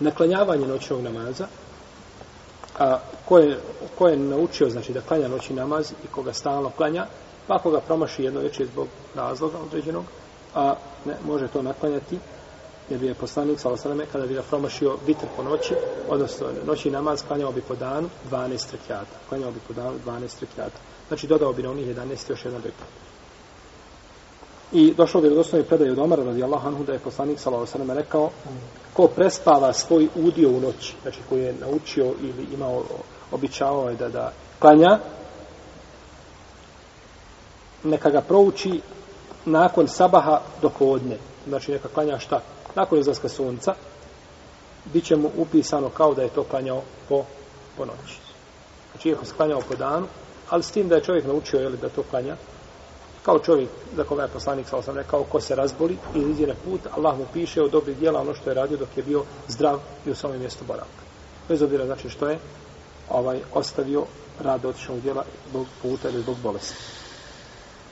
naklanjavanje noćnog namaza, a ko je, ko je naučio znači da klanja noćni namaz i koga stalno klanja, pa ako ga promaši jedno večer zbog razloga određenog, a ne, može to naklanjati, jer bi je poslanik sa kada bi ga promašio vitr po noći, odnosno noći namaz, klanjao bi po danu 12 rekiata. Klanjao bi po danu 12 rekiata. Znači dodao bi na onih 11 još jedan rekiat. I došlo je do osnovi predaje od Omara radijallahu anhu da je poslanik sallallahu alejhi ve rekao ko prespava svoj udio u noći, znači koji je naučio ili imao običavao je da da klanja neka ga prouči nakon sabaha do podne. Znači neka klanja šta? Nakon izlaska sunca bit će mu upisano kao da je to klanjao po, po noći. Znači iako se klanjao po danu, ali s tim da je čovjek naučio jeli, da to klanja kao čovjek za koga je poslanik sa osam rekao ko se razboli i izađe na put, Allah mu piše od dobrih dijela ono što je radio dok je bio zdrav i u svome mjestu boravka. Bez obzira znači što je ovaj ostavio rad otišnog dijela zbog puta ili zbog bolesti.